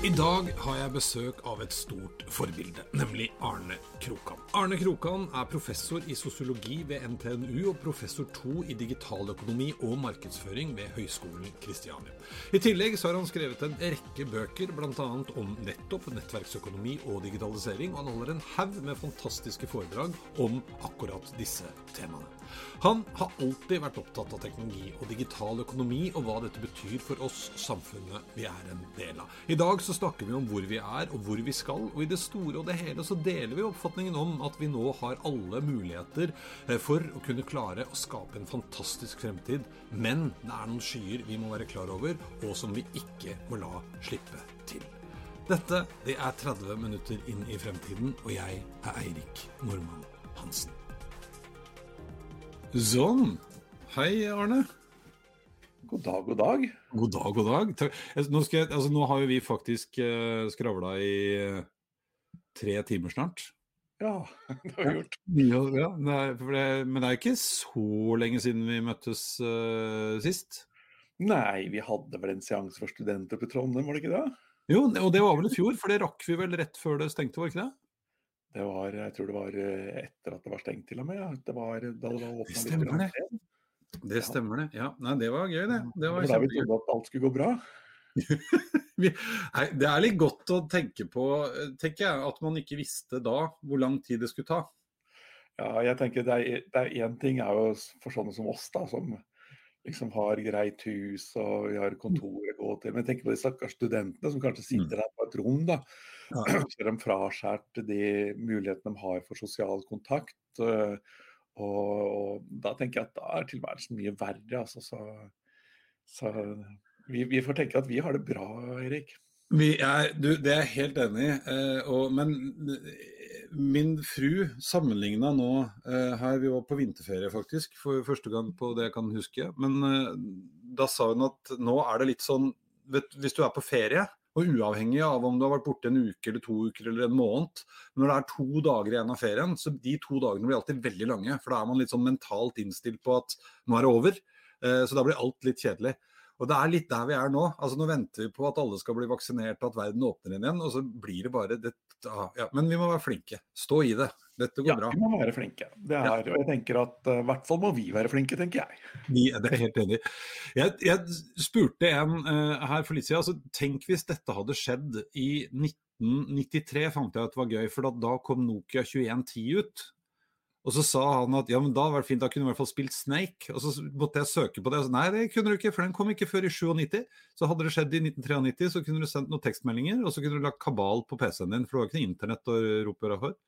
I dag har jeg besøk av et stort forbilde, nemlig Arne Krokan. Arne Krokan er professor i sosiologi ved NTNU og professor 2 i digitaløkonomi og markedsføring ved Høgskolen Kristiania. I tillegg så har han skrevet en rekke bøker, bl.a. om nettopp nettverksøkonomi og digitalisering, og han holder en haug med fantastiske foredrag om akkurat disse temaene. Han har alltid vært opptatt av teknologi og digital økonomi, og hva dette betyr for oss, samfunnet vi er en del av. I dag så snakker vi om hvor vi er og hvor vi skal, og i det store og det hele så deler vi oppfatningen om at vi nå har alle muligheter eh, for å kunne klare å skape en fantastisk fremtid, men det er noen skyer vi må være klar over, og som vi ikke må la slippe til. Dette det er 30 minutter inn i fremtiden, og jeg er Eirik Normann Hansen. Sånn. Hei, Arne. God dag, god dag. God dag, god dag. Nå, jeg, altså, nå har jo vi faktisk uh, skravla i uh, tre timer snart. Ja, det har vi gjort. Ja, ja, det er, det, men det er ikke så lenge siden vi møttes uh, sist? Nei, vi hadde vel en seanse for studenter på Trondheim, var det ikke det? Jo, og det var vel i fjor, for det rakk vi vel rett før det stengte, var ikke det? Det var, jeg tror det var etter at det var stengt til og med. Det var, da det var det stemmer det. Det stemmer det. Ja, nei, det var gøy, det. Det var, det var da vi trodde at alt skulle gå bra. nei, det er litt godt å tenke på, tenker jeg, at man ikke visste da hvor lang tid det skulle ta. Ja, jeg tenker det er én ting er jo for sånne som oss, da, som liksom har greit hus og vi har kontor å gå til. Men jeg tenker på de stakkars studentene som kanskje sitter der på et rom, da. Ja. Så er de fraskjært de mulighetene de har for sosial kontakt. Og, og, da tenker jeg at da er tilværelsen mye verre. Altså, så, så vi, vi, får tenke at vi har det bra, Erik. Er, du, det er jeg helt enig i. Eh, men min fru sammenligna nå eh, her Vi var på vinterferie faktisk, for første gang på det jeg kan huske. Men eh, da sa hun at nå er det litt sånn vet, Hvis du er på ferie, og uavhengig av om du har vært borte en uke eller to uker eller en måned, når det er to dager igjen av ferien, så de to dagene blir alltid veldig lange. For da er man litt sånn mentalt innstilt på at nå er det over. Eh, så da blir alt litt kjedelig. Og det er litt der vi er nå. Altså Nå venter vi på at alle skal bli vaksinert at verden åpner inn igjen, og så blir det bare det, ja, Men vi må være flinke. Stå i det. Dette går ja, bra. Ja, vi må være flinke. Det er, ja. og jeg tenker at uh, i hvert fall må vi være flinke, tenker jeg. Vi, det er helt enig. Jeg, jeg spurte en uh, her for litt siden. Altså, tenk hvis dette hadde skjedd i 1993, fant jeg at det var gøy. For da, da kom Nokia 2110 ut. Og så sa han at ja, men da var det fint, da kunne du i hvert fall spilt Snake. Og så måtte jeg søke på det, og så nei, det kunne du ikke, for den kom ikke før i 97. Så hadde det skjedd i 1993, så kunne du sendt noen tekstmeldinger, og så kunne du lagt kabal på PC-en din, for det var ikke noe internett å rope hurra for.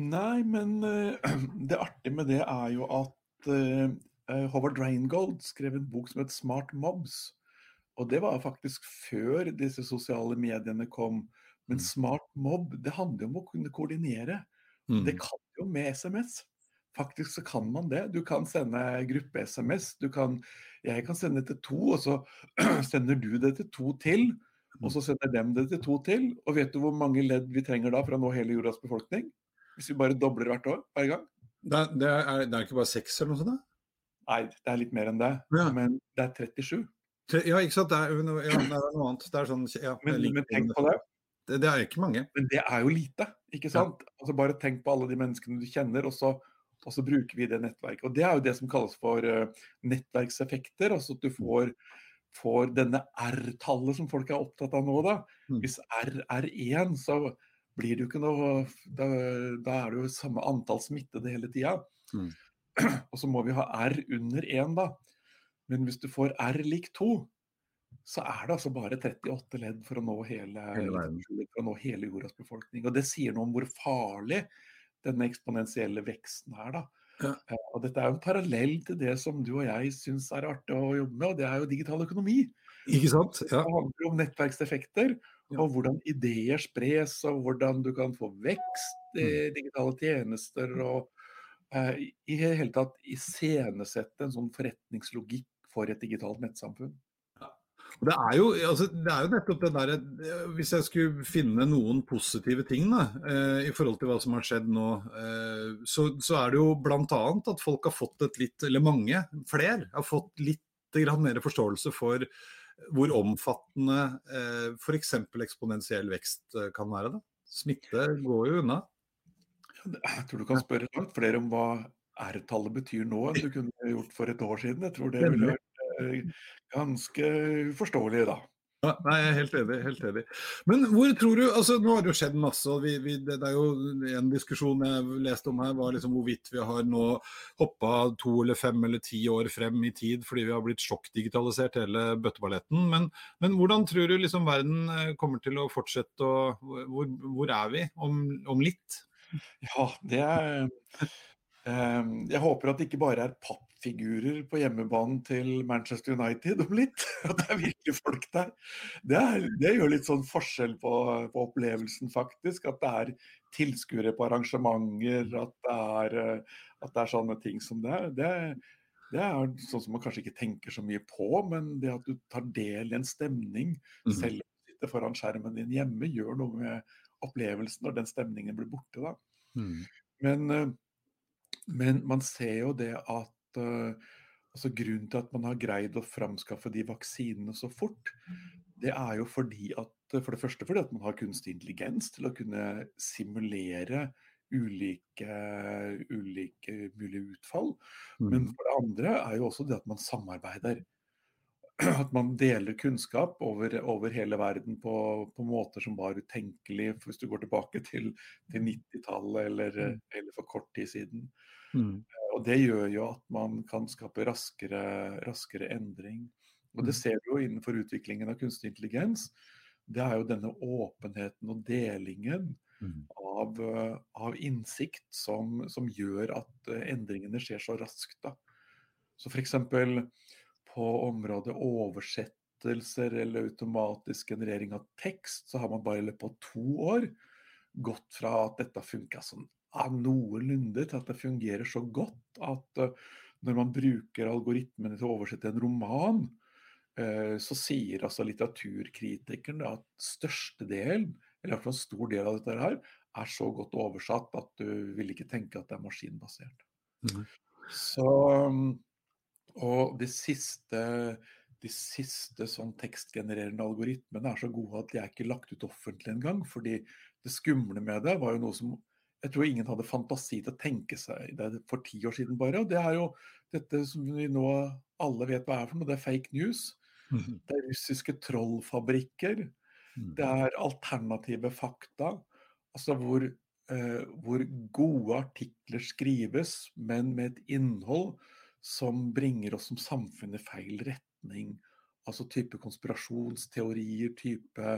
Nei, men uh, det artige med det er jo at uh, Howard Reingold skrev en bok som het Smart Mobs. Og det var faktisk før disse sosiale mediene kom. Men mm. smart mob, det handler om å kunne koordinere. Mm. Det kan jo med SMS. Faktisk så kan man det. Du kan sende gruppe-SMS. Jeg kan sende det til to, og så sender du det til to til. Og så sender dem det til to til. Og vet du hvor mange ledd vi trenger da for å nå hele jordas befolkning? Hvis vi bare dobler hvert år hver gang? Det, det, er, det er, ikke bare seks eller noe sånt? da? Nei, det er litt mer enn det. Ja. Men det er 37. Ja, ikke sant. Det er, ja, det er noe annet. Er sånn, ja, men, men tenk på det. Det, det, er ikke mange. Men det er jo lite, ikke sant? Ja. Altså Bare tenk på alle de menneskene du kjenner, og så, og så, bruker vi det nettverket. Og Det er jo det som kalles for uh, nettverkseffekter. altså at du får, får denne R-tallet som folk er opptatt av nå. da. Mm. Hvis R er 1, så blir det jo ikke noe Da, da er det jo samme antall smittede hele tida. Mm. Og så må vi ha R under 1, da. Men hvis du får R lik 2, så er det altså bare 38 ledd for å nå hele, for å nå hele jordas befolkning. Og det sier noe om hvor farlig denne eksponentielle veksten er. da. Ja. Eh, Og dette er jo en parallell til det som du og jeg syns er artig å jobbe med, og det er jo digital økonomi. Ikke sant? Ja. Det handler om nettverkseffekter, og hvordan ideer spres, og hvordan du kan få vekst i digitale tjenester, og eh, i- i hele tatt iscenesette en sånn forretningslogikk for et digitalt nettsamfunn. Det er, jo, altså, det er jo nettopp det derre Hvis jeg skulle finne noen positive ting da, eh, i forhold til hva som har skjedd nå, eh, så, så er det jo bl.a. at folk har fått et litt, eller mange, flere, har fått litt grann mer forståelse for hvor omfattende eh, f.eks. eksponentiell vekst eh, kan være. Da. Smitte går jo unna. Jeg tror du kan spørre langt flere om hva R-tallet betyr nå, enn du kunne gjort for et år siden. Jeg tror det ville vært eh, ganske uforståelig da. Ja, nei, jeg er helt enig. helt enig. Men hvor tror du altså Nå har det jo skjedd masse. og vi, vi, det, er jo En diskusjon jeg leste om her, var liksom hvorvidt vi har nå hoppa to eller fem eller ti år frem i tid fordi vi har blitt sjokkdigitalisert hele bøtteballetten. Men, men hvordan tror du liksom verden eh, kommer til å fortsette, og hvor, hvor er vi om, om litt? Ja, det er Jeg håper at det ikke bare er pappfigurer på hjemmebanen til Manchester United om litt. At det er virkelig folk der. Det, er, det gjør litt sånn forskjell på, på opplevelsen, faktisk. At det er tilskuere på arrangementer, at det er, eh, at det er sånne ting som det. Det, det er sånn som man kanskje ikke tenker så mye på, men det at du tar del i en stemning, Mhm. selv om du sitter foran skjermen din hjemme, gjør noe med opplevelsen når den stemningen blir borte. da. Mm. Men, eh, men man ser jo det at eh, altså Grunnen til at man har greid å framskaffe de vaksinene så fort, det er jo fordi at For det første fordi at man har kunstig intelligens til å kunne simulere ulike, ulike mulige utfall. Men Mm. for det andre er jo også det at man samarbeider. At man deler kunnskap over, over hele verden på, på måter som var utenkelig hvis du går tilbake til, til 90-tallet eller, Mm. eller for kort tid siden. Mm. Og det gjør jo at man kan skape raskere, raskere endring. Og det Mm. ser vi jo innenfor utviklingen av kunstig intelligens. Det er jo denne åpenheten og delingen Mm. av, eh, av innsikt som, som gjør at eh, endringene skjer så raskt. Da. Så f.eks. på området oversettelser eller automatisk generering av tekst, så har man bare i løpet av to år gått fra at dette funka sånn ah, noenlunde, til at det fungerer så godt at eh, når man bruker algoritmene til å oversette en roman, eh, så sier altså litteraturkritikeren at størstedelen, eller i hvert fall en stor del av dette her, er så godt oversatt at du vil ikke tenke at det er maskinbasert. Mm. Så Og de siste, de siste sånn tekstgenererende algoritmene er så gode at de er ikke lagt ut offentlig engang. Fordi det skumle med det var jo noe som jeg tror ingen hadde fantasi til å tenke seg det for ti år siden bare. Og det er jo dette som vi nå alle vet hva er for noe, det er fake news. Mm. Det er russiske trollfabrikker. Mm. Det er alternative fakta. Altså hvor, eh, hvor gode artikler skrives, men med et innhold som bringer oss som samfunn i feil retning. Altså type konspirasjonsteorier, type,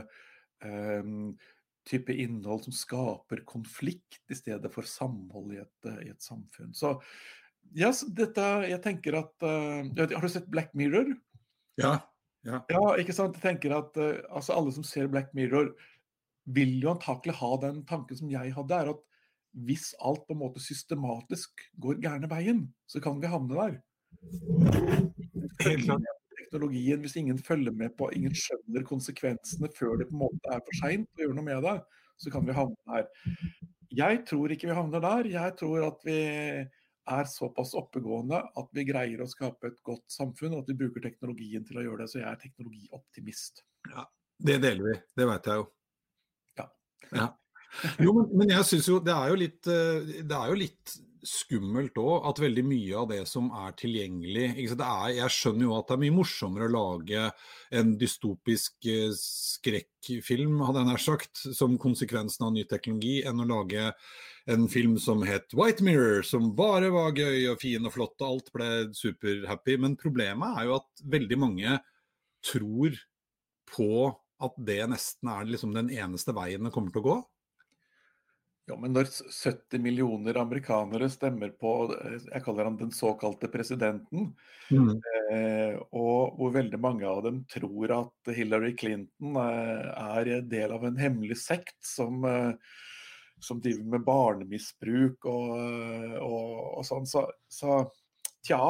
eh, type innhold som skaper konflikt i stedet for samhold i et, i et samfunn. Så ja, så dette, jeg tenker at eh, ikke, Har du sett Black Mirror? Ja. ja. Ja, ikke sant? Jeg tenker at uh, altså Alle som ser Black Mirror, vil jo antakelig ha den tanken som jeg hadde, er at hvis alt på en måte systematisk går gærne veien, så kan vi havne der. Helt klart. Teknologien, hvis ingen følger med på, ingen skjønner konsekvensene før det på en måte er for seint å gjøre noe med det, så kan vi havne der. Jeg tror ikke vi havner der. Jeg tror at vi er såpass oppegående at vi greier å skape et godt samfunn, og at vi bruker teknologien til å gjøre det. Så jeg er teknologioptimist. Det deler vi, det vet jeg jo. Ja. ja. Jo, men, men jeg syns jo det er jo litt, eh, det er jo litt skummelt òg at veldig mye av det som er tilgjengelig er, Jeg skjønner jo at det er mye morsommere å lage en dystopisk eh, skrekkfilm, hadde jeg nær sagt, som konsekvensen av ny teknologi, enn å lage en film som het White Mirror, som bare var gøy og fin og flott, og alt ble superhappy. Men problemet er jo at veldig mange tror på at det nesten er liksom den eneste veien det kommer til å gå? Ja, men når 70 millioner amerikanere stemmer på jeg kaller han den såkalte presidenten, mm. eh, og hvor veldig mange av dem tror at Hillary Clinton eh, er del av en hemmelig sekt som, eh, som driver med barnemisbruk og, og, og sånn, så, så, tja,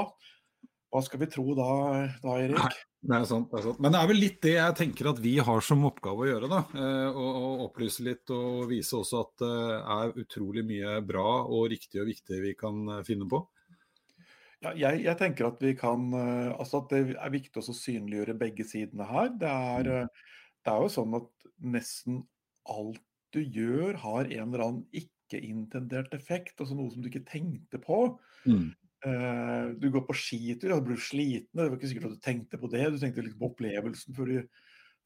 hva skal vi tro da, da Erik? Nei. Det er, sant, det er sant. Men det er vel litt det jeg tenker at vi har som oppgave å gjøre. da, eh, Å, opplyse litt og vise også at det er utrolig mye bra og riktig og viktig vi kan eh, finne på. Ja, jeg, jeg, tenker at vi kan, eh, altså at det er viktig å synliggjøre begge sidene her. Det er, mm. det er jo sånn at nesten alt du gjør har en eller annen ikke-intendert effekt, altså noe som du ikke tenkte på. Mm. Uh, du går på skitur, og du blir sliten. Det var ikke sikkert at du tenkte på det. Du tenkte litt på opplevelsen før du,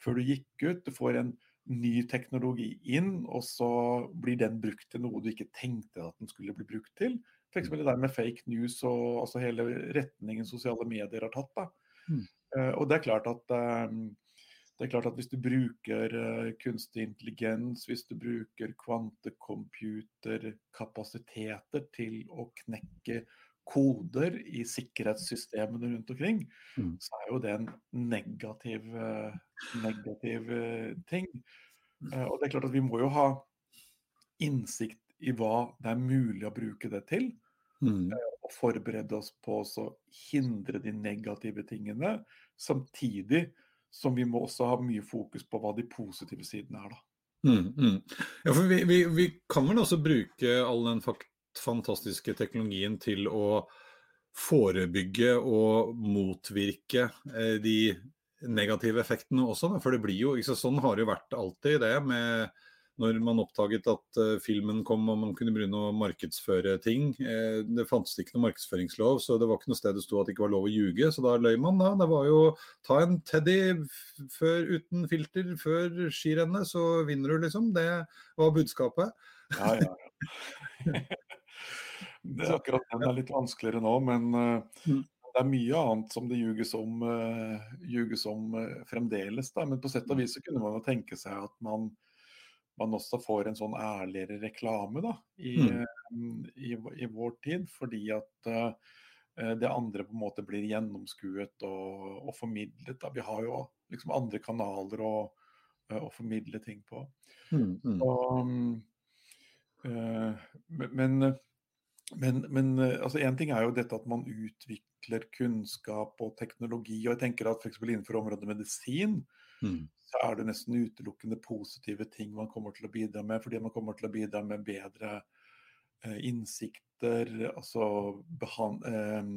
før du, gikk ut. Du får en ny teknologi inn, og så blir den brukt til noe du ikke tenkte at den skulle bli brukt til. F.eks. det der med fake news og altså hele retningen sosiale medier har tatt. Mm. Uh, og det er klart at um, det er klart at Hvis du bruker uh, kunstig intelligens, hvis du bruker kvantecomputerkapasiteter til å knekke koder i sikkerhetssystemene rundt omkring, mm. så er jo det en negativ, eh, negativ eh, ting. Eh, og det er klart at vi må jo ha innsikt i hva det er mulig å bruke det til. Mm. Og forberede oss på å hindre de negative tingene. Samtidig som vi må også ha mye fokus på hva de positive sidene er. da. Mm, mm. Ja, for vi, vi, vi, kan vel også bruke all den fakt fantastiske teknologien til å forebygge og motvirke eh, de negative effektene også. For det blir jo, Sånn har det jo vært alltid det med når man oppdaget at uh, filmen kom og man kunne begynne å markedsføre ting. Eh, det fantes ikke noe markedsføringslov, så det var ikke noe sted det sto at det ikke var lov å ljuge. Så da løy man, da. Det var jo ta en Teddy før, uten filter før skirennet, så vinner du, liksom. Det var budskapet. Ja, ja, ja. Det er akkurat den er litt vanskeligere nå, men uh, mm. det er mye annet som det ljuges om, uh, ljuges om uh, fremdeles. Da. Men på sett og vis så kunne man jo tenke seg at man, man også får en sånn ærligere reklame da, i, mm. i, i vår tid. Fordi at det andre på en måte blir gjennomskuet og, og formidlet. Da. Vi har jo liksom andre kanaler å, å formidle ting på. Mm. Mm. Og, men men, men altså, en ting er jo dette at man utvikler kunnskap og teknologi. og jeg tenker at for Innenfor området medisin mm. så er det nesten utelukkende positive ting man kommer til å bidra med. Fordi man kommer til å bidra med bedre eh, innsikter, altså eh,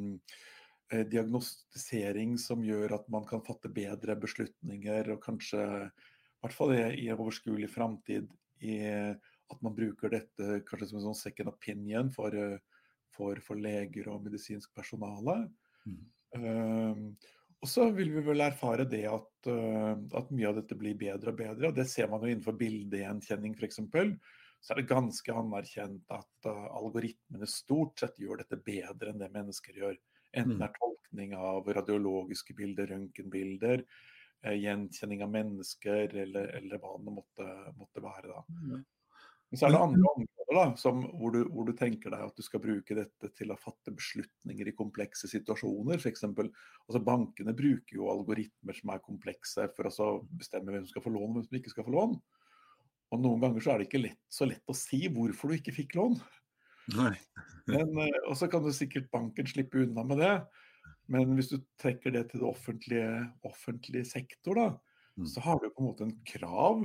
eh, diagnostisering som gjør at man kan fatte bedre beslutninger, og kanskje, i hvert fall i overskuelig framtid, i at man bruker dette kanskje som en sånn second opinion for, eh, for, for leger og medisinsk personale. Mm. Uh, og så vil vi vel erfare det at, uh, at, mye av dette blir bedre og bedre. og Det ser man jo innenfor bildegjenkjenning f.eks. Så er det ganske anerkjent at uh, algoritmene stort sett gjør dette bedre enn det mennesker gjør. Enten mm. det er tolkning av radiologiske bilder, røntgenbilder, gjenkjenning av mennesker eller, eller hva det måtte, måtte være. da. Mm. Men så er det andre områder da, som, hvor, du, hvor, du, tenker deg at du skal bruke dette til å fatte beslutninger i komplekse situasjoner. For eksempel, altså Bankene bruker jo algoritmer som er komplekse for å bestemme hvem som skal få lån og hvem som ikke skal få lån. Og Noen ganger så er det ikke lett, så lett å si hvorfor du ikke fikk lån. Nei. Men, eh, og så kan du sikkert banken slippe unna med det. Men hvis du trekker det til det offentlige, offentlige sektor, da, mm. så har du på en måte en krav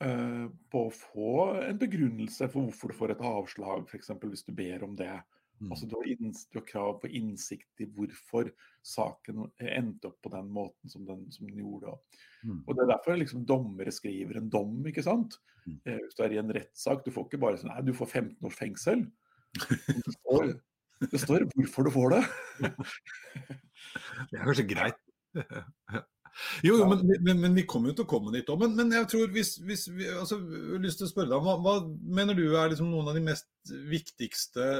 på å få en begrunnelse for hvorfor du får et avslag, f.eks. hvis du ber om det. Mm. Altså du har, du har, krav på innsikt i hvorfor saken endte opp på den måten som den, som den gjorde. Mm. Og Det er derfor liksom, dommere skriver en dom. ikke sant? Mm. Eh, hvis du er i en rettssak, du får ikke bare sånn Nei, du får 15 års fengsel. Det står, det står hvorfor du får det. det er kanskje greit. Jo, jo men, men, men, vi kommer jo til å komme dit òg. Men, men, jeg tror hvis, hvis vi altså, jeg har lyst til å spørre deg, hva, hva mener du er liksom noen av de mest viktigste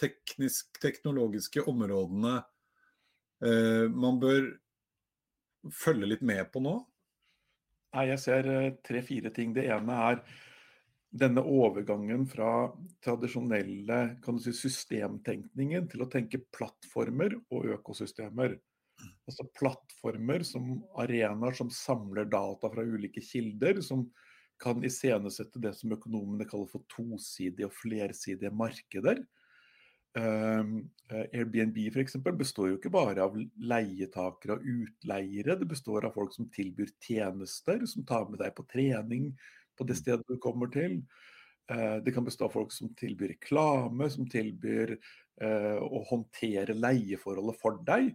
teknisk, teknologiske områdene eh, man bør følge litt med på nå? Nei, jeg ser tre-fire ting. Det ene er denne overgangen fra tradisjonelle kan du si, systemtenkningen til å tenke plattformer og økosystemer. Altså plattformer som arenaer som samler data fra ulike kilder, som kan iscenesette det som økonomene kaller for tosidige og flersidige markeder. Uh, Airbnb for eksempel, består jo ikke bare av leietakere og utleiere. Det består av folk som tilbyr tjenester, som tar med deg på trening på det stedet du kommer til. Uh, det kan bestå av folk som tilbyr reklame, som tilbyr uh, å håndtere leieforholdet for deg.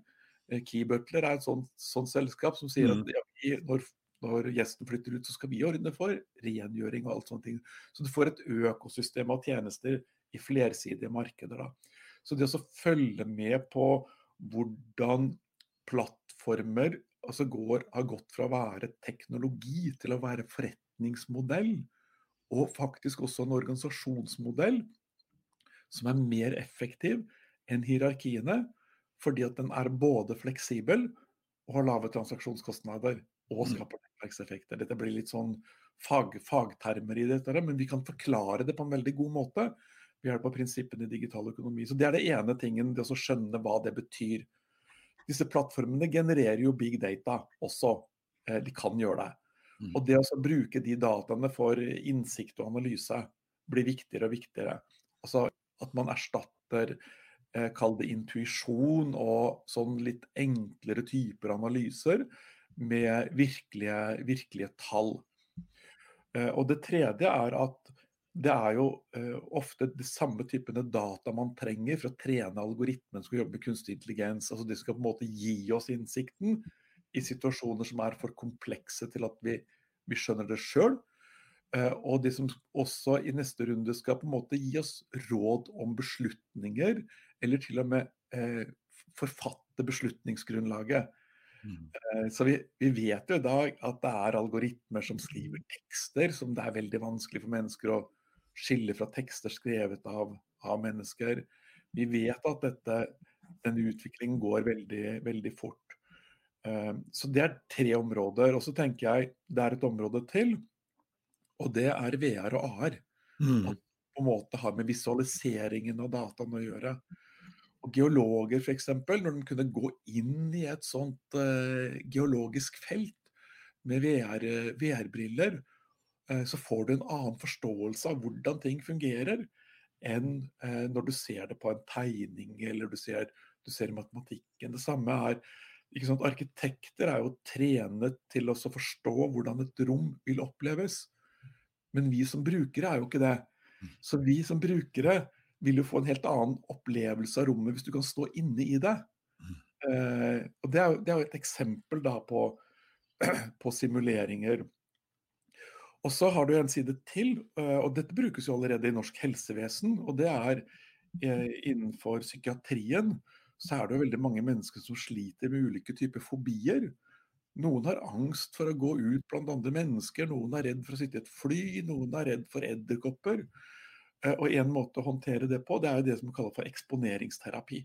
Key Butler er et sånt, sånt selskap som sier at ja, vi, når når gjesten flytter ut, så skal vi ordne for rengjøring og alt sånne ting. Så du får et økosystem av tjenester i flersidige markeder. Da. Så det å følge med på hvordan plattformer altså går, har gått fra å være teknologi til å være forretningsmodell, og faktisk også en organisasjonsmodell som er mer effektiv enn hierarkiene, fordi at den er både fleksibel og har lave transaksjonskostnader og mm. skaper nettverkseffekter. Dette blir litt sånn fag, fagtermer i dette, men vi kan forklare det på en veldig god måte ved hjelp av prinsippene i digital økonomi. Så Det er det ene tingen, det å skjønne hva det betyr. Disse plattformene genererer jo big data også. Eh, de kan gjøre det. Mm. Og det å bruke de dataene for innsikt og analyse blir viktigere og viktigere. Altså at man erstatter kall det intuisjon og sånn litt enklere typer analyser med virkelige, virkelige tall. Eh, og det tredje er at det er jo uh, ofte de samme typene data man trenger for å trene algoritmen som skal jobbe med kunstig intelligens. altså De skal på en måte gi oss innsikten i situasjoner som er for komplekse til at vi, vi skjønner det sjøl. Eh, og de som også i neste runde skal på en måte gi oss råd om beslutninger, eller til og med uh, forfatte beslutningsgrunnlaget. Mm. Eh, så vi, vi, vet jo i dag at det er algoritmer som skriver tekster som det er veldig vanskelig for mennesker å skille fra tekster skrevet av, av mennesker. Vi vet at dette, denne utviklingen går veldig, veldig fort. Eh, så det er tre områder. Og så tenker jeg det er et område til, og det er VR og AR. Mm. På en måte har med visualiseringen av dataen å gjøre. Og geologer f.eks., når de kunne gå inn i et sånt uh, geologisk felt med VR-briller, uh, så får du en annen forståelse av hvordan ting fungerer, enn uh, når du ser det på en tegning eller du ser, du ser matematikken. Det samme er ikke sant, Arkitekter er jo trenet til å forstå hvordan et rom vil oppleves. Men vi som brukere er jo ikke det. Mm. Så vi som brukere vil du få en helt annen opplevelse av rommet hvis du kan stå inne i det. Mm. Eh, og det er, det er, jo et eksempel da på, på, simuleringer. Og så har du en side til, eh, og dette brukes jo allerede i norsk helsevesen. Og det er eh, innenfor psykiatrien så er det jo veldig mange mennesker som sliter med ulike typer fobier. Noen har angst for å gå ut blant andre mennesker, noen er redd for å sitte i et fly, noen er redd for edderkopper. Eh, og en måte å håndtere det på, det er jo det som kalles for eksponeringsterapi.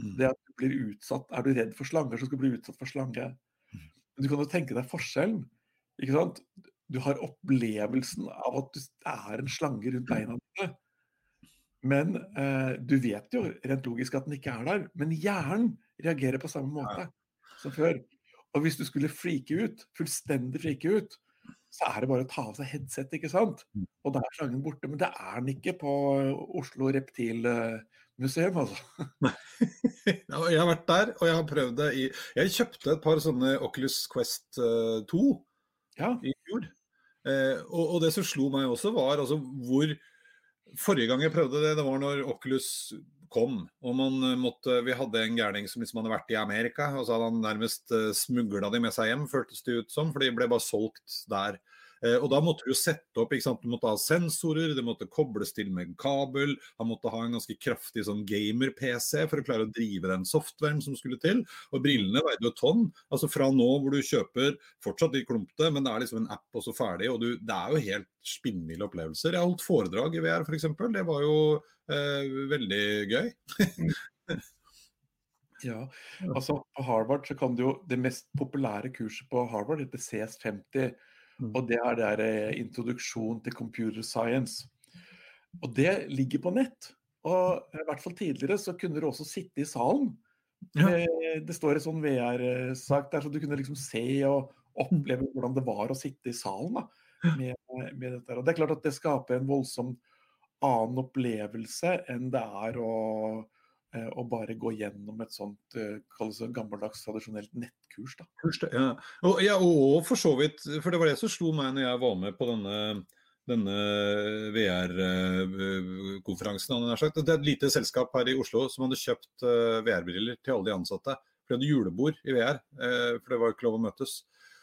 Mm. Det at du blir utsatt, Er du redd for slanger, så skal du bli utsatt for slange. Mm. Men du kan jo tenke deg forskjellen. ikke sant? Du har opplevelsen av at det er en slange rundt beina dine. Men eh, du vet jo rent logisk at den ikke er der. Men hjernen reagerer på samme måte som før. Og hvis du skulle frike ut, fullstendig frike ut, så er det bare å ta av seg headset, ikke sant? Mm. Og da er slangen borte. Men det er den ikke på Oslo Reptilmuseum, altså. jeg har vært der, og jeg har prøvd det i Jeg kjøpte et par sånne Oculus Quest 2 eh, ja. i fjor. Eh, og, og, det som slo meg også, var altså hvor Forrige gang jeg prøvde det, det var når Oculus kom. Og man eh, måtte, vi hadde en gærning som liksom hadde vært i Amerika, og så hadde han nærmest eh, smugla de med seg hjem, føltes det ut som. For de ble bare solgt der. Eh, og da måtte du sette opp ikke sant? Du måtte ha sensorer, det måtte kobles til med kabel. Han måtte ha en ganske kraftig sånn gamer-PC for å klare å drive den softwaren som skulle til. Og brillene veide jo et tonn. Altså fra nå hvor du kjøper fortsatt litt klumpete, men det er liksom en app og så ferdig. Og du, det er jo helt spinnville opplevelser. Jeg har holdt foredrag i VR f.eks. Det var jo eh, veldig gøy. Ja, altså På Harvard så kan du jo Det mest populære kurset på Harvard heter CS50. Mm. Og det er der eh, introduksjon til computer science. Og det ligger på nett. Og i hvert fall tidligere så kunne du også sitte i salen. Ja. Eh, det står en sånn VR-sak der, så du kunne liksom se og oppleve hvordan det var å sitte i salen da, med, med dette. Og det er klart at det skaper en voldsom annen opplevelse enn det er å og bare gå gjennom et sånt eh, gammeldags, tradisjonelt nettkurs. Da. Ja. Og, ja, og for så vidt, for det var det som slo meg når jeg var med på denne, denne VR-konferansen. Det er et lite selskap her i Oslo som hadde kjøpt eh, VR-briller til alle de ansatte. For de hadde julebord i VR, for det var ikke lov å møtes.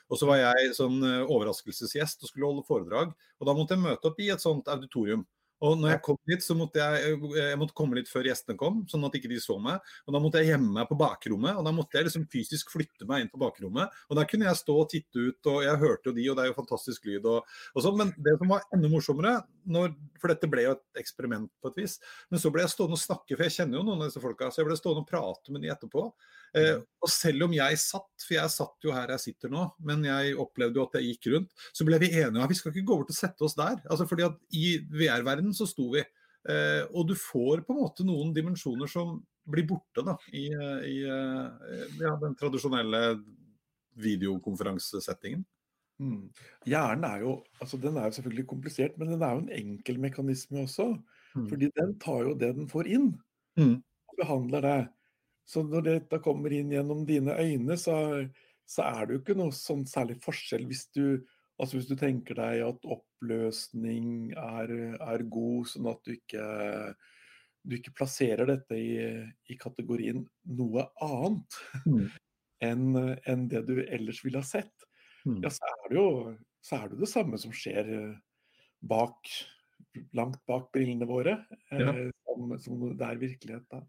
Og så var jeg sånn overraskelsesgjest og skulle holde foredrag. Og da måtte jeg møte opp i et sånt auditorium. Og når jeg kom dit, så måtte jeg, jeg måtte komme litt før gjestene kom, sånn at ikke de så meg. Og da måtte jeg gjemme meg på bakrommet, og da måtte jeg liksom fysisk flytte meg inn på bakrommet. Og der kunne jeg stå og titte ut, og jeg hørte jo de, og det er jo fantastisk lyd og, og sånn. Men det som var enda morsommere, når, for dette ble jo et eksperiment på et vis, men så ble jeg stående og snakke, for jeg kjenner jo noen av disse folka, så jeg ble stående og prate med de etterpå. Eh, og selv om jeg satt, for jeg satt jo her jeg sitter nå, men jeg opplevde jo at jeg gikk rundt, så ble vi enige om at vi skal ikke gå bort og sette oss der. Altså fordi at I VR-verdenen så sto vi. Eh, og du får på en måte noen dimensjoner som blir borte da, i, i eh, ja, den tradisjonelle videokonferansesettingen. Mm. Hjernen er jo altså den er jo selvfølgelig komplisert, men den er jo en enkel mekanisme også. Mm. Fordi den tar jo det den får inn, mm. og behandler det. Så når dette kommer inn gjennom dine øyne, så, så er det jo ikke noe sånn særlig forskjell hvis du, altså hvis du tenker deg at oppløsning er, er god, sånn at du ikke, du ikke plasserer dette i, i kategorien noe annet mm. enn en det du ellers ville ha sett. Mm. Ja, så er, det jo så er det det samme som skjer bak, langt bak brillene våre, ja. eh, som, som, det er virkelighet. da.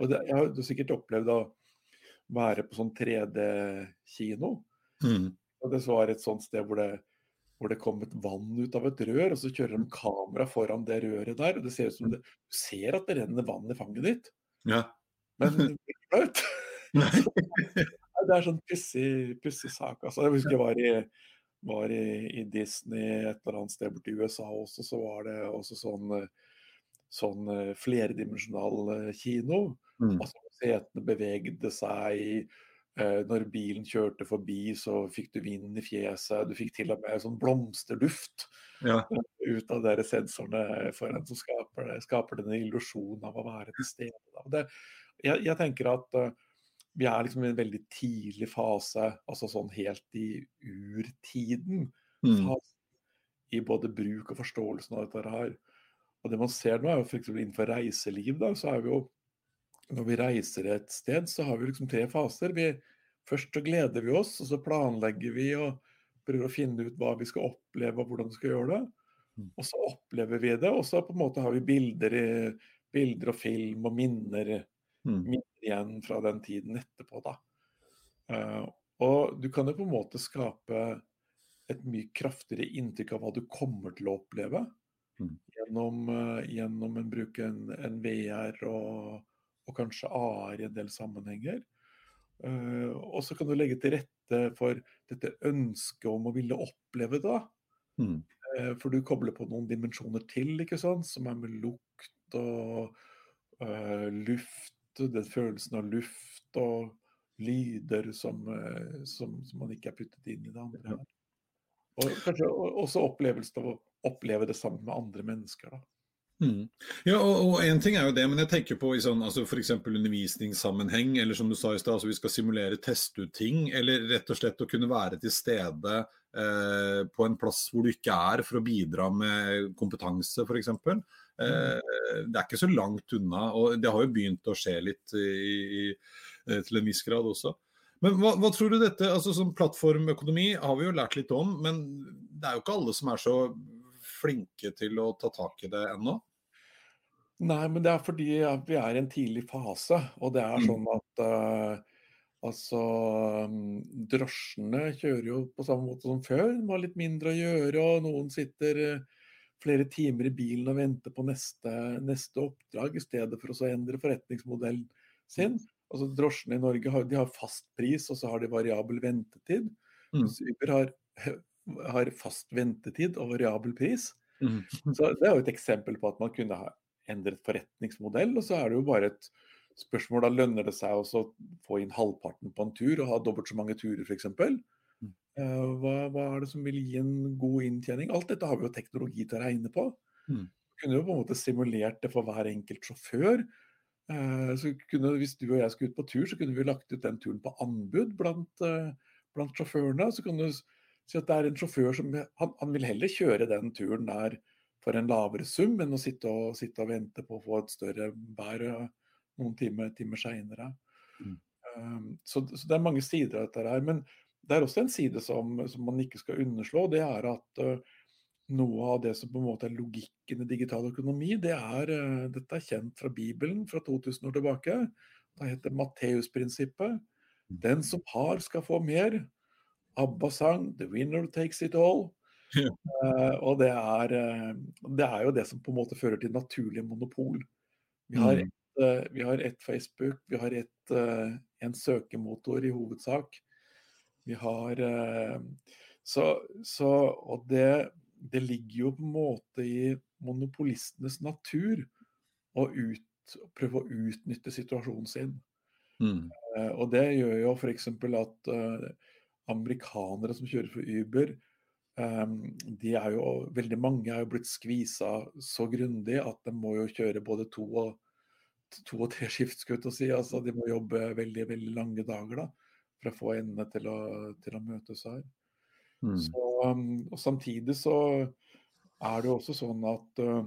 Og det, jeg har sikkert opplevd å være på sånn 3D-kino. Mm. Og det var et sånt sted hvor det, hvor det kom et vann ut av et rør, og så kjører de kamera foran det røret der. og det ser ut som det, Du ser at det renner vann i fanget ditt, ja. men det blir ikke flaut. det er sånn pussig sak. Altså, jeg husker jeg var i, var i, i Disney et eller annet sted borti USA også, så var det også sånn sånn eh, flerdimensjonal eh, kino. Mm. Altså Setene bevegde seg. Eh, når bilen kjørte forbi, så fikk du vind i fjeset. Du fikk til og med sånn blomsterduft ja. ut av de sensorene foran som skaper, skaper denne illusjonen av å være til stede. Det, jeg, jeg, tenker at vi er liksom i en veldig tidlig fase, altså sånn helt i urtiden. Mm. I både bruk og forståelsen av dette her. Og det man ser nå, er jo f.eks. innenfor reiseliv, da, så er vi jo Når vi reiser et sted, så har vi liksom tre faser. Vi, først så gleder vi oss, og så planlegger vi og prøver å finne ut hva vi skal oppleve og hvordan vi skal gjøre det. Mm. Og så opplever vi det, og så på en måte har vi bilder, bilder og film og minner, mm. minner igjen fra den tiden etterpå. da. Uh, og du kan jo på en måte skape et mye kraftigere inntrykk av hva du kommer til å oppleve. Gjennom, uh, gjennom en bruke en, en VR og, og, kanskje AR i en del sammenhenger. Uh, og så kan du legge til rette for dette ønsket om å ville oppleve det. Mm. Uh, for du kobler på noen dimensjoner til, ikke sant? som er med lukt og luft, den følelsen av luft og lyder som, som, som, man ikke er puttet inn i det andre. Og kanskje også opplevelsen av å oppleve det sammen med andre mennesker. da. Mm. Ja, og, én en ting er jo det, men jeg tenker på i sånn, altså f.eks. undervisningssammenheng, eller som du sa i stad, altså vi skal simulere, teste ut ting, eller rett og slett å kunne være til stede eh, på en plass hvor du ikke er, for å bidra med kompetanse, f.eks. Eh, det er ikke så langt unna, og det har jo begynt å skje litt i, i, eh, til en viss grad også. Men hva, hva, tror du dette, altså som Plattformøkonomi har vi jo lært litt om, men det er jo ikke alle som er så flinke til å ta tak i det ennå? Nei, men det er fordi vi er i en tidlig fase. Og det er mm. sånn at uh, altså mm, Drosjene kjører jo på samme måte som før. De har litt mindre å gjøre, og noen sitter uh, flere timer i bilen og venter på neste, neste oppdrag, i stedet for å endre forretningsmodellen sin. Altså Drosjene i Norge har, de har fast pris, og så har de variabel ventetid. Mm. Uber har har fast ventetid og variabel pris. Mm. Så Det er jo et eksempel på at man kunne ha endret forretningsmodell. Og så er det jo bare et spørsmål, da lønner det seg å få inn halvparten på en tur og ha dobbelt så mange turer f.eks. Mm. Uh, hva, hva er det som vil gi en god inntjening? Alt dette har vi jo teknologi til å regne på. Mm. Kunne jo på en måte simulert det for hver enkelt sjåfør. Uh, så kunne, Hvis du og jeg skulle ut på tur, så kunne vi lagt ut den turen på anbud blant, uh, blant sjåførene. Så kan du at det er en sjåfør som han, han, vil heller kjøre den turen der for en lavere sum enn å sitte og, sitte og vente på å få et større bær noen timer, timer seinere. Mm. Um, så, så, det er mange sider av dette her. Men det er også en side som, som man ikke skal underslå. Det er at uh, noe av det som på en måte er logikken i digital økonomi, det er, uh, dette er kjent fra Bibelen fra 2000 år tilbake. Det heter Matteusprinsippet. Mm. Den som har, skal få mer. Abba sang 'The winner takes it all'. Ja. Uh, og det er, det er, jo det som på en måte fører til naturlig monopol. Vi har mm. uh, vi har ett Facebook, vi har et, uh, en søkemotor i hovedsak. Vi har eh, Så, så Og det, det, ligger jo på en måte i monopolistenes natur å ut, prøve å utnytte situasjonen sin. Mm. Og det gjør jo f.eks. at amerikanere som kjører for Uber, de er jo, veldig mange er jo blitt skvisa så grundig at de må jo kjøre både to og to og tre skift, skulle si. Altså, de må jobbe veldig veldig lange dager da, for å få endene til å, til å møtes her. Mm. Så, um, og Samtidig så er det jo også sånn at uh,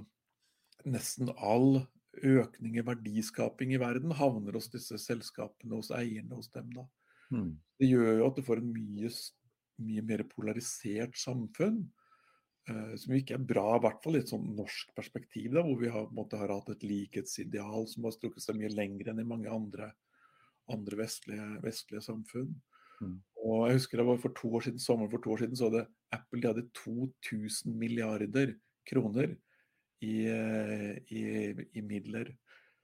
nesten all økning i verdiskaping i verden havner hos disse selskapene, hos eierne hos dem. da. Mm. Det gjør jo at du får en mye, mye mer polarisert samfunn. Uh, som ikke er bra, i hvert fall i et sånn norsk perspektiv, da, hvor vi har, måte, har, hatt et likhetsideal som har strukket seg mye lenger enn i mange andre, andre vestlige, vestlige, samfunn. Mm. Og jeg husker det var for to år siden, sommeren for to år siden så hadde Apple de hadde 2000 milliarder kroner i, uh, i, i midler.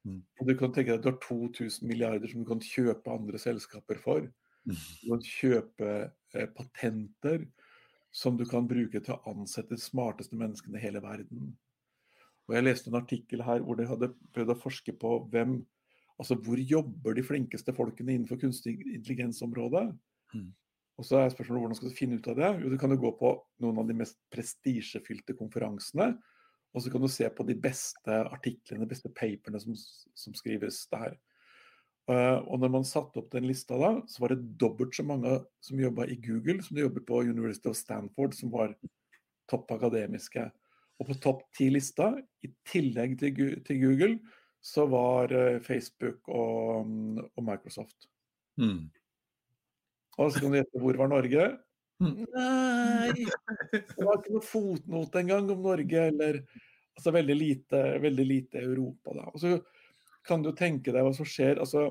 Mm. Og Du kan tenke deg at du har 2000 milliarder som du kan kjøpe andre selskaper for. Du kan kjøpe eh, patenter som du kan bruke til å ansette de smarteste menneskene i hele verden. Og Jeg leste en artikkel her hvor de hadde prøvd å forske på hvem, altså hvor jobber de flinkeste folkene innenfor kunstig intelligensområdet. Mm. Og så er spørsmålet hvordan skal du finne ut av det? Jo, Du kan jo gå på noen av de mest prestisjefylte konferansene. Og så kan du se på de beste artiklene, de beste paperne som, som skrives der. Uh, og når man satte opp den lista da, så var det dobbelt så mange som jobba i Google som det jobber på University of Stanford, som var topp akademiske. Og på topp ti-lista, i tillegg til, til, Google, så var uh, Facebook og, og Microsoft. Mm. Og så kan du gjette hvor var Norge? Mm. Nei! Det var ikke noe fotnote engang om Norge, eller Altså veldig lite, veldig lite Europa, da. Og så kan du tenke deg hva som skjer. altså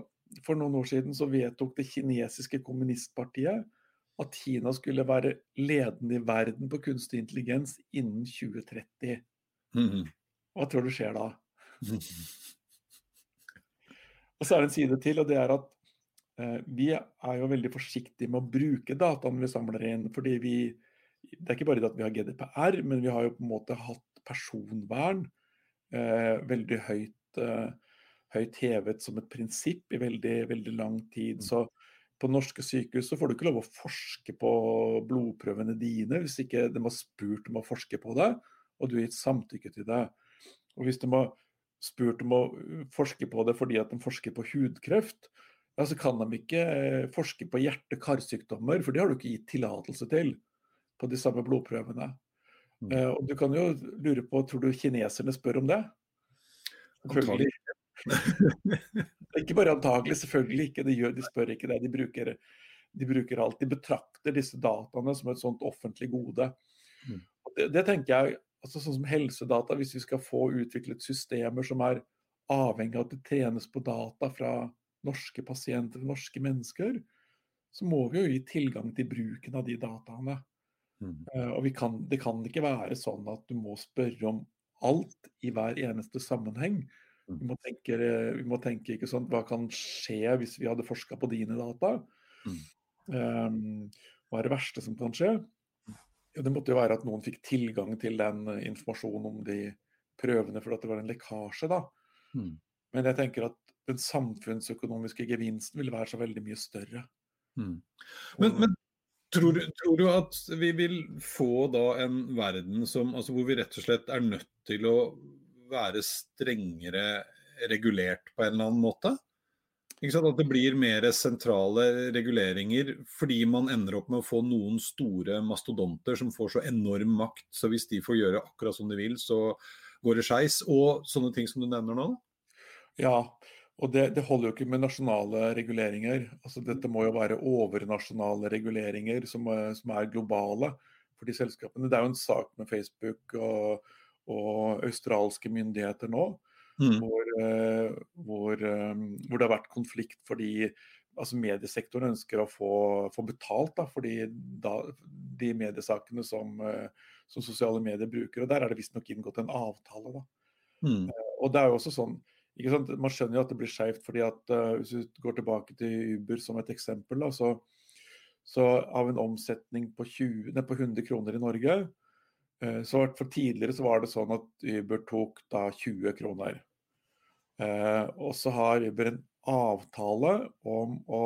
For noen år siden så vedtok det kinesiske kommunistpartiet at Kina skulle være ledende i verden på kunstig intelligens innen 2030. Mm. Hva tror du skjer da? Og så er det en side til, og det er at vi er jo veldig forsiktige med å bruke dataene vi samler inn. fordi vi, Det er ikke bare det at vi har GDPR, men vi har jo på en måte hatt personvern eh, veldig høyt, eh, høyt hevet som et prinsipp i veldig, veldig lang tid. Så på norske sykehus så får du ikke lov å forske på blodprøvene dine hvis ikke de har spurt om å forske på det, og du har gitt samtykke til det. Og hvis de har spurt om å forske på det fordi at de forsker på hudkreft, ja, så kan de ikke forske på hjerte-karsykdommer, for det har du ikke gitt tillatelse til på de samme blodprøvene. Mm. Uh, og du kan jo lure på, tror du kineserne spør om det? Selvfølgelig. ikke bare antagelig, selvfølgelig ikke. De, gjør, de spør ikke det. De bruker, de bruker alt. De betrakter disse dataene som et sånt offentlig gode. Mm. Det, det, tenker jeg, altså sånn som helsedata, hvis vi skal få utviklet systemer som er avhengig av at det trenes på data fra norske pasienter, norske mennesker, så må vi jo gi tilgang til bruken av de dataene. Mm. Uh, og kan, Det kan ikke være sånn at du må spørre om alt i hver eneste sammenheng. Vi må tenke, vi må tenke ikke sånn, hva kan skje hvis vi hadde forska på dine data? Mm. Um, hva er det verste som kan skje? Ja, det måtte jo være at noen fikk tilgang til den informasjonen om de prøvene fordi det var en lekkasje, da. Mm. Men jeg tenker at den samfunnsøkonomiske gevinsten vil være så veldig mye større. Mm. Men, men tror, du, tror, du, at vi vil få da en verden som, altså hvor vi rett og slett er nødt til å være strengere regulert på en eller annen måte? At det blir mer sentrale reguleringer fordi man ender opp med å få noen store mastodonter som får så enorm makt, så hvis de får gjøre akkurat som de vil, så går det skeis. Og sånne ting som du nevner nå? Ja, og det, det, holder jo ikke med nasjonale reguleringer. Altså, dette må jo være overnasjonale reguleringer som, som er globale for de selskapene. Det er jo en sak med Facebook og, og australske myndigheter nå Mm. Hvor, uh, hvor, um, hvor, det har vært konflikt fordi altså mediesektoren ønsker å få, få betalt da, fordi da, de mediesakene som, som, sosiale medier bruker. og Der er det visstnok inngått en avtale. da. Mm. Og det er jo også sånn? Man skjønner jo at det blir skjevt. fordi at Hvis vi går tilbake til Uber som et eksempel, da, så, så av en omsetning på, 20, nei, på 100 kroner i Norge, så for Tidligere så var det sånn at Uber tok da 20 kroner. Uh, og så har Uber en avtale om å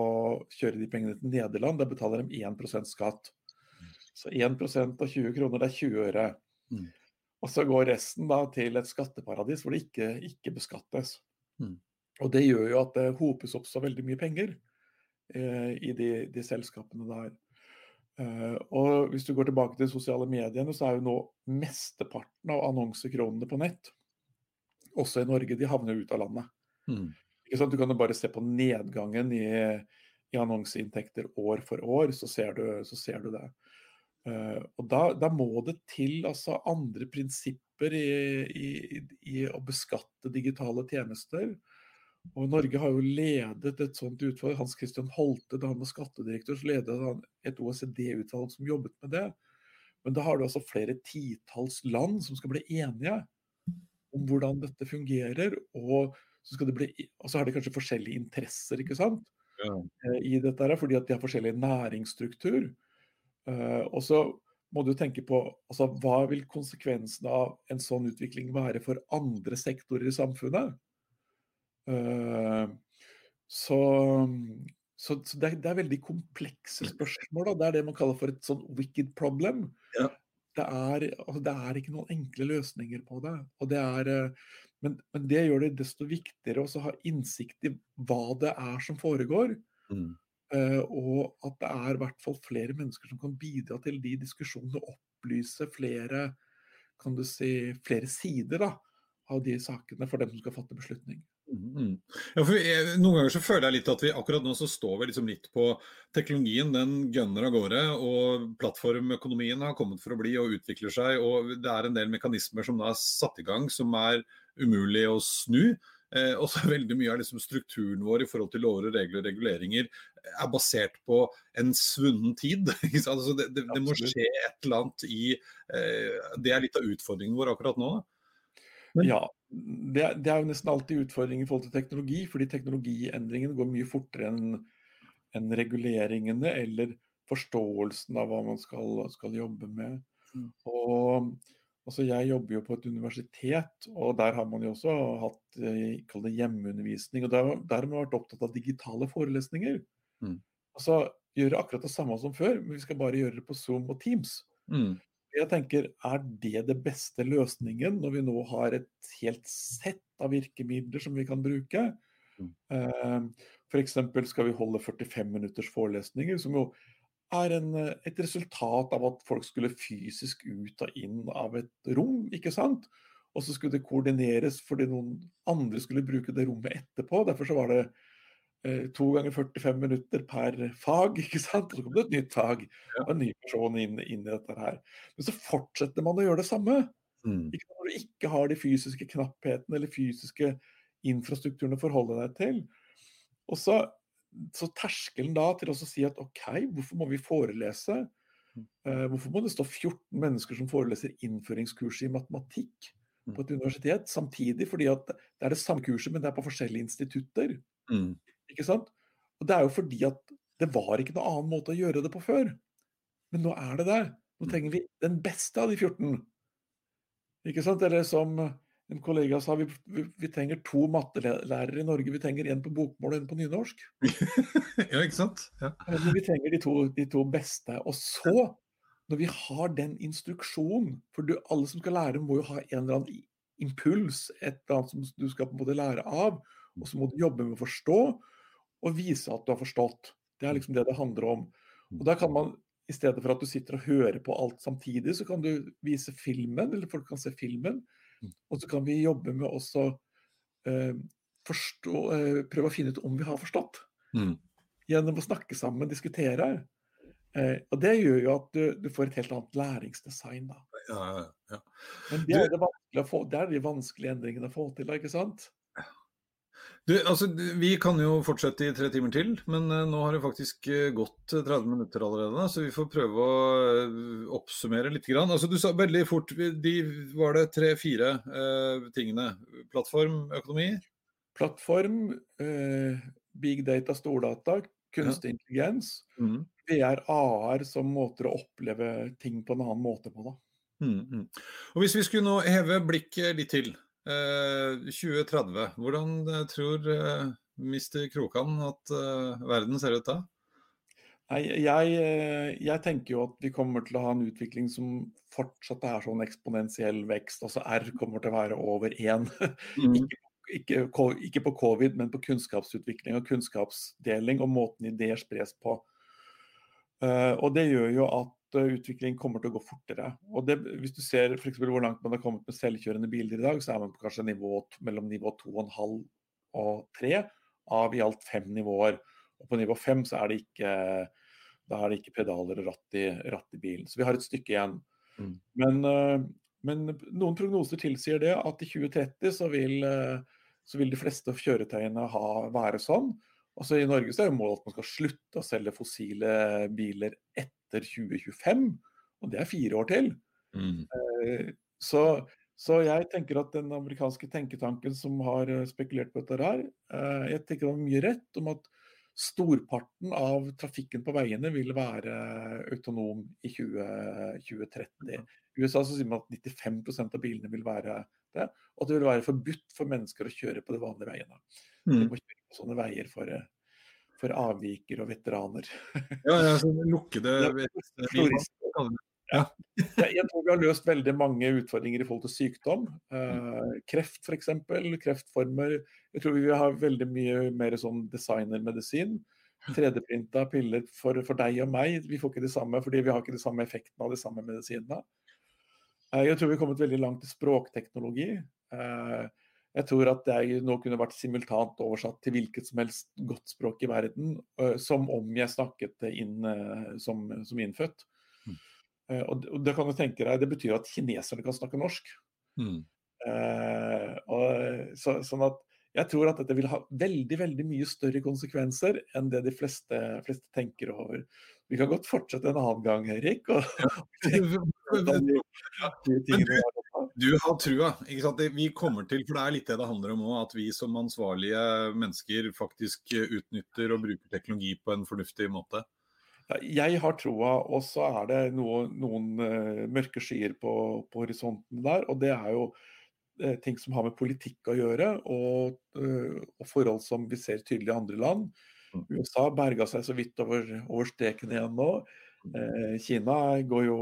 kjøre de pengene til Nederland. Der betaler de 1% skatt. Så 1% av 20 kroner, det er 20 øre. Mm. Og så går resten da til et skatteparadis hvor det ikke, ikke beskattes. Mm. Og det gjør jo at det hopes opp så veldig mye penger eh, i de, de, selskapene der. Eh, og hvis du går tilbake til sosiale mediene, så er jo nå mesteparten av annonsekronene på nett også i Norge, de havner ut av landet. Mm. Du kan jo bare se på nedgangen i, i annonseinntekter år for år, så ser du, så ser du det. Uh, og da, da, må det til altså, andre prinsipper i, i, i, å beskatte digitale tjenester. Og Norge har jo ledet et sånt utvalg. Hans Christian Holte, da han var skattedirektør, så ledet han et OECD-utvalg som jobbet med det. Men da har du altså flere titalls land som skal bli enige om hvordan dette fungerer. Og så, skal det bli, og så har de kanskje forskjellige interesser ikke sant? Ja. Eh, i dette, her, fordi at de har forskjellig næringsstruktur. Uh, og så må du tenke på altså, hva vil konsekvensen av en sånn utvikling være for andre sektorer i samfunnet. Uh, så, så, så det, er, det, er, veldig komplekse spørsmål. Da. Det er det man kaller for et sånn wicked problem. Ja det er, altså det er, ikke noen enkle løsninger på det. det er, eh, men, men, det gjør det desto viktigere å ha innsikt i hva det er som foregår. Mm. Uh, og at det er i hvert fall flere mennesker som kan bidra til de diskusjonene. Opplyse flere, kan du si, flere sider da, av de sakene for dem som skal fatte beslutning. Mm. Ja, jeg, noen ganger så føler jeg litt at vi akkurat nå så står vi liksom litt på teknologien. Den gønner av gårde, og plattformøkonomien har kommet for å bli og utvikler seg. og Det er en del mekanismer som da er satt i gang som er umulig å snu. Eh, og så veldig mye av liksom strukturen vår i forhold til lover, og regler og reguleringer er basert på en svunnen tid. altså det, det, det, må skje et eller annet i eh, Det er litt av utfordringen vår akkurat nå. Men, ja, det, det, er jo nesten alltid utfordringer i forhold til teknologi, fordi teknologiendringene går mye fortere enn en reguleringene eller forståelsen av hva man skal, skal jobbe med. Mm. Og altså Jeg jobber jo på et universitet, og der har man jo også hatt eh, det hjemmeundervisning. og Der, der har man vært opptatt av digitale forelesninger. Mm. Altså Gjøre akkurat det samme som før, men vi skal bare gjøre det på Zoom og Teams. Mm jeg tenker, Er det det beste løsningen når vi nå har et helt sett av virkemidler som vi kan bruke? Mm. Uh, F.eks. skal vi holde 45 minutters forelesninger, som jo er en, et resultat av at folk skulle fysisk ut og inn av et rom. ikke sant? Og så skulle det koordineres fordi noen andre skulle bruke det rommet etterpå. Derfor så var det Eh, to ganger 45 minutter per fag, ikke sant? Og så kom det et nytt fag og en ny person inn, inn, i dette her. Men så fortsetter man å gjøre det samme. Mm. Ikke når du ikke har de fysiske knapphetene eller fysiske infrastrukturene å forholde deg til. Og så, så terskelen da til å si at OK, hvorfor må vi forelese? Uh, hvorfor må det stå 14 mennesker som foreleser innføringskurs i matematikk på et universitet samtidig? Fordi at det er det samme kurset, men det er på forskjellige institutter. Mm. Ikke sant? Og Det er jo fordi at det var ikke noen annen måte å gjøre det på før. Men nå er det der. Nå trenger vi den beste av de 14. Ikke sant? Eller som en kollega sa, vi, vi, vi trenger to mattelærere i Norge. Vi trenger en på bokmål og en på nynorsk. ja, ikke sant? Ja. Vi trenger de to, de to, beste. Og så, når vi har den instruksjonen For du, alle som skal lære, må jo ha en eller annen impuls, et eller annet som du skal på en måte lære av. Og så må du jobbe med å forstå og vise at du har forstått. Det er liksom det det handler om. Og da kan man, i stedet for at du sitter og hører på alt samtidig, så kan du vise filmen, eller folk kan se filmen. Og så kan vi jobbe med også eh, forstå, eh, prøve å finne ut om vi har forstått. Mm. Gjennom å snakke sammen, diskutere. Eh, og det gjør jo at du, du, får et helt annet læringsdesign. da. Ja, ja, ja. Men det er, det, få, det er, de vanskelige endringene å få til, ikke sant? Du, altså, vi kan jo fortsette i tre timer til, men uh, nå har det faktisk uh, gått 30 minutter allerede. Så vi får prøve å oppsummere litt. Grann. Altså, du sa veldig fort de Var det tre-fire tingene? Plattform, økonomi? Plattform, big data, stordata, kunstig ja. intelligens. Mm. VR, AR som måter å oppleve ting på en annen måte på. da. Mm, mm. Og Hvis vi skulle nå heve blikket litt til, 2030. Eh, Hvordan eh, tror eh, Mr. Krokan at verden ser ut da? Nei, jeg, jeg, tenker jo at vi kommer til å ha en utvikling som fortsatt er sånn eksponentiell vekst. Altså R kommer til å være over én. Mm. ikke, ikke, ikke, på covid, men på kunnskapsutvikling og kunnskapsdeling og måten ideer spres på. Uh, og det gjør jo at utvikling kommer til å gå fortere. Og det, hvis du ser for hvor langt man har kommet med selvkjørende biler i dag, så er man på kanskje nivå, mellom nivå 2,5 og 3 av i alt fem nivåer. Og på nivå 5 så er det ikke, da er det ikke pedaler og ratt i, ratt i bilen. Så vi har et stykke igjen. Mm. Men, eh, men, noen prognoser tilsier det at i 2030 så vil, eh, så vil de fleste kjøretøyene ha, være sånn. Altså I Norge så er jo målet at man skal slutte å selge fossile biler etter etter 2025, og det er fire år til. Mm. Eh, så, så, jeg tenker at den amerikanske tenketanken som har eh, spekulert på dette her, eh, jeg tenker det var mye rett om at storparten av trafikken på veiene vil være autonom i 20, 2030. I USA så sier man at 95% av bilene vil være det, og at det vil være forbudt for mennesker å kjøre på de vanlige veiene. Mm. De må kjøre sånne veier for for avviker og veteraner. ja, ja, så lukkede ja. Jeg tror vi har løst veldig mange utfordringer i forhold til sykdom. Eh, kreft f.eks. Kreftformer. Jeg tror vi har veldig mye mer sånn designermedisin. 3D-printa piller for, for, deg og meg. Vi får ikke det samme fordi vi har ikke det samme effekten av de samme medisinene. Eh, jeg tror vi har kommet veldig langt i språkteknologi. Eh, jeg tror at det nå kunne vært simultant oversatt til hvilket som helst godt språk i verden, som om jeg snakket det inn som, som innfødt. Mm. Og, det kan du tenke deg, det betyr at kineserne kan snakke norsk. Mm. Uh, og, så, sånn at jeg tror at dette vil ha veldig veldig mye større konsekvenser enn det de fleste, fleste tenker over. Vi kan godt fortsette en annen gang, Erik. Og, du har trua. ikke sant? Vi kommer til, for det er litt det det handler om òg, at vi som ansvarlige mennesker faktisk utnytter og bruker teknologi på en fornuftig måte. Jeg har troa, og så er det noe, noen uh, mørke skyer på, på horisonten der. Og det er jo Eh, ting som har med politikk å gjøre, og, eh, og forhold som vi ser tydelig i andre land. Mm. USA berga seg så vidt over, over streken igjen nå. Mm. Eh, Kina går jo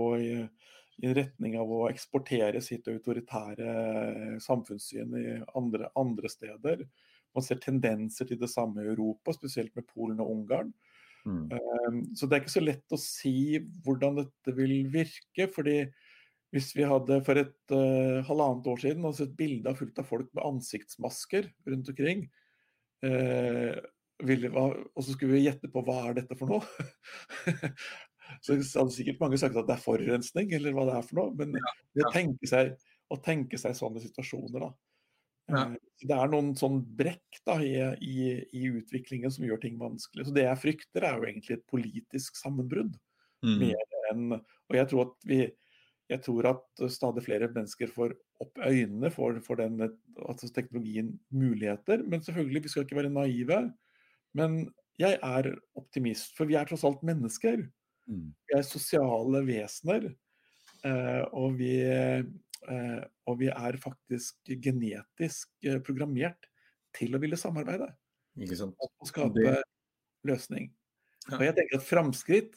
i, retning av å eksportere sitt autoritære samfunnssyn i andre, andre, steder. Man ser tendenser til det samme i Europa, spesielt med Polen og Ungarn. Mm. Så det er ikke så lett å si hvordan dette vil virke. fordi hvis vi hadde for et uh, halvannet år siden hadde sett bilder fullt av folk med ansiktsmasker rundt omkring, uh, ville, og så skulle vi gjette på hva er dette for noe, så hadde sikkert mange sagt at det er forurensning, eller hva det er for noe. Men ja, ja. Å, tenke seg, å tenke seg sånne situasjoner, da. Ja. Uh, det er noen sånn brekk da, i, i, i, utviklingen som gjør ting vanskelig. Så det jeg frykter, er jo egentlig et politisk sammenbrudd. Mm. Mer enn Og jeg tror at vi jeg tror at stadig flere mennesker får opp øynene for, for den altså teknologien muligheter. Men selvfølgelig, vi skal ikke være naive. Men jeg er optimist, for vi er tross alt mennesker. Mm. Vi er sosiale vesener. Eh, og, vi, eh, og vi er faktisk genetisk eh, programmert til å ville samarbeide. Ikke sant. Og skape Det- løsning. Ja. Og jeg tenker at framskritt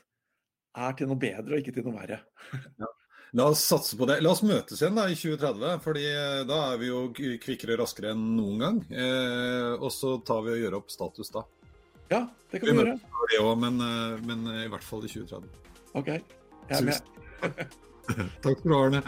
er til noe bedre og ikke til noe verre. La oss satse på det. La oss møtes igjen da i 2030, fordi da er vi jo kvikkere raskere enn noen gang. Eh, og så tar vi og gjør opp status da. Ja, det kan Vi vi gjøre. det også, men, eh, men eh, i hvert fall i 2030. OK. Jeg er med. Takk skal du ha, Arne.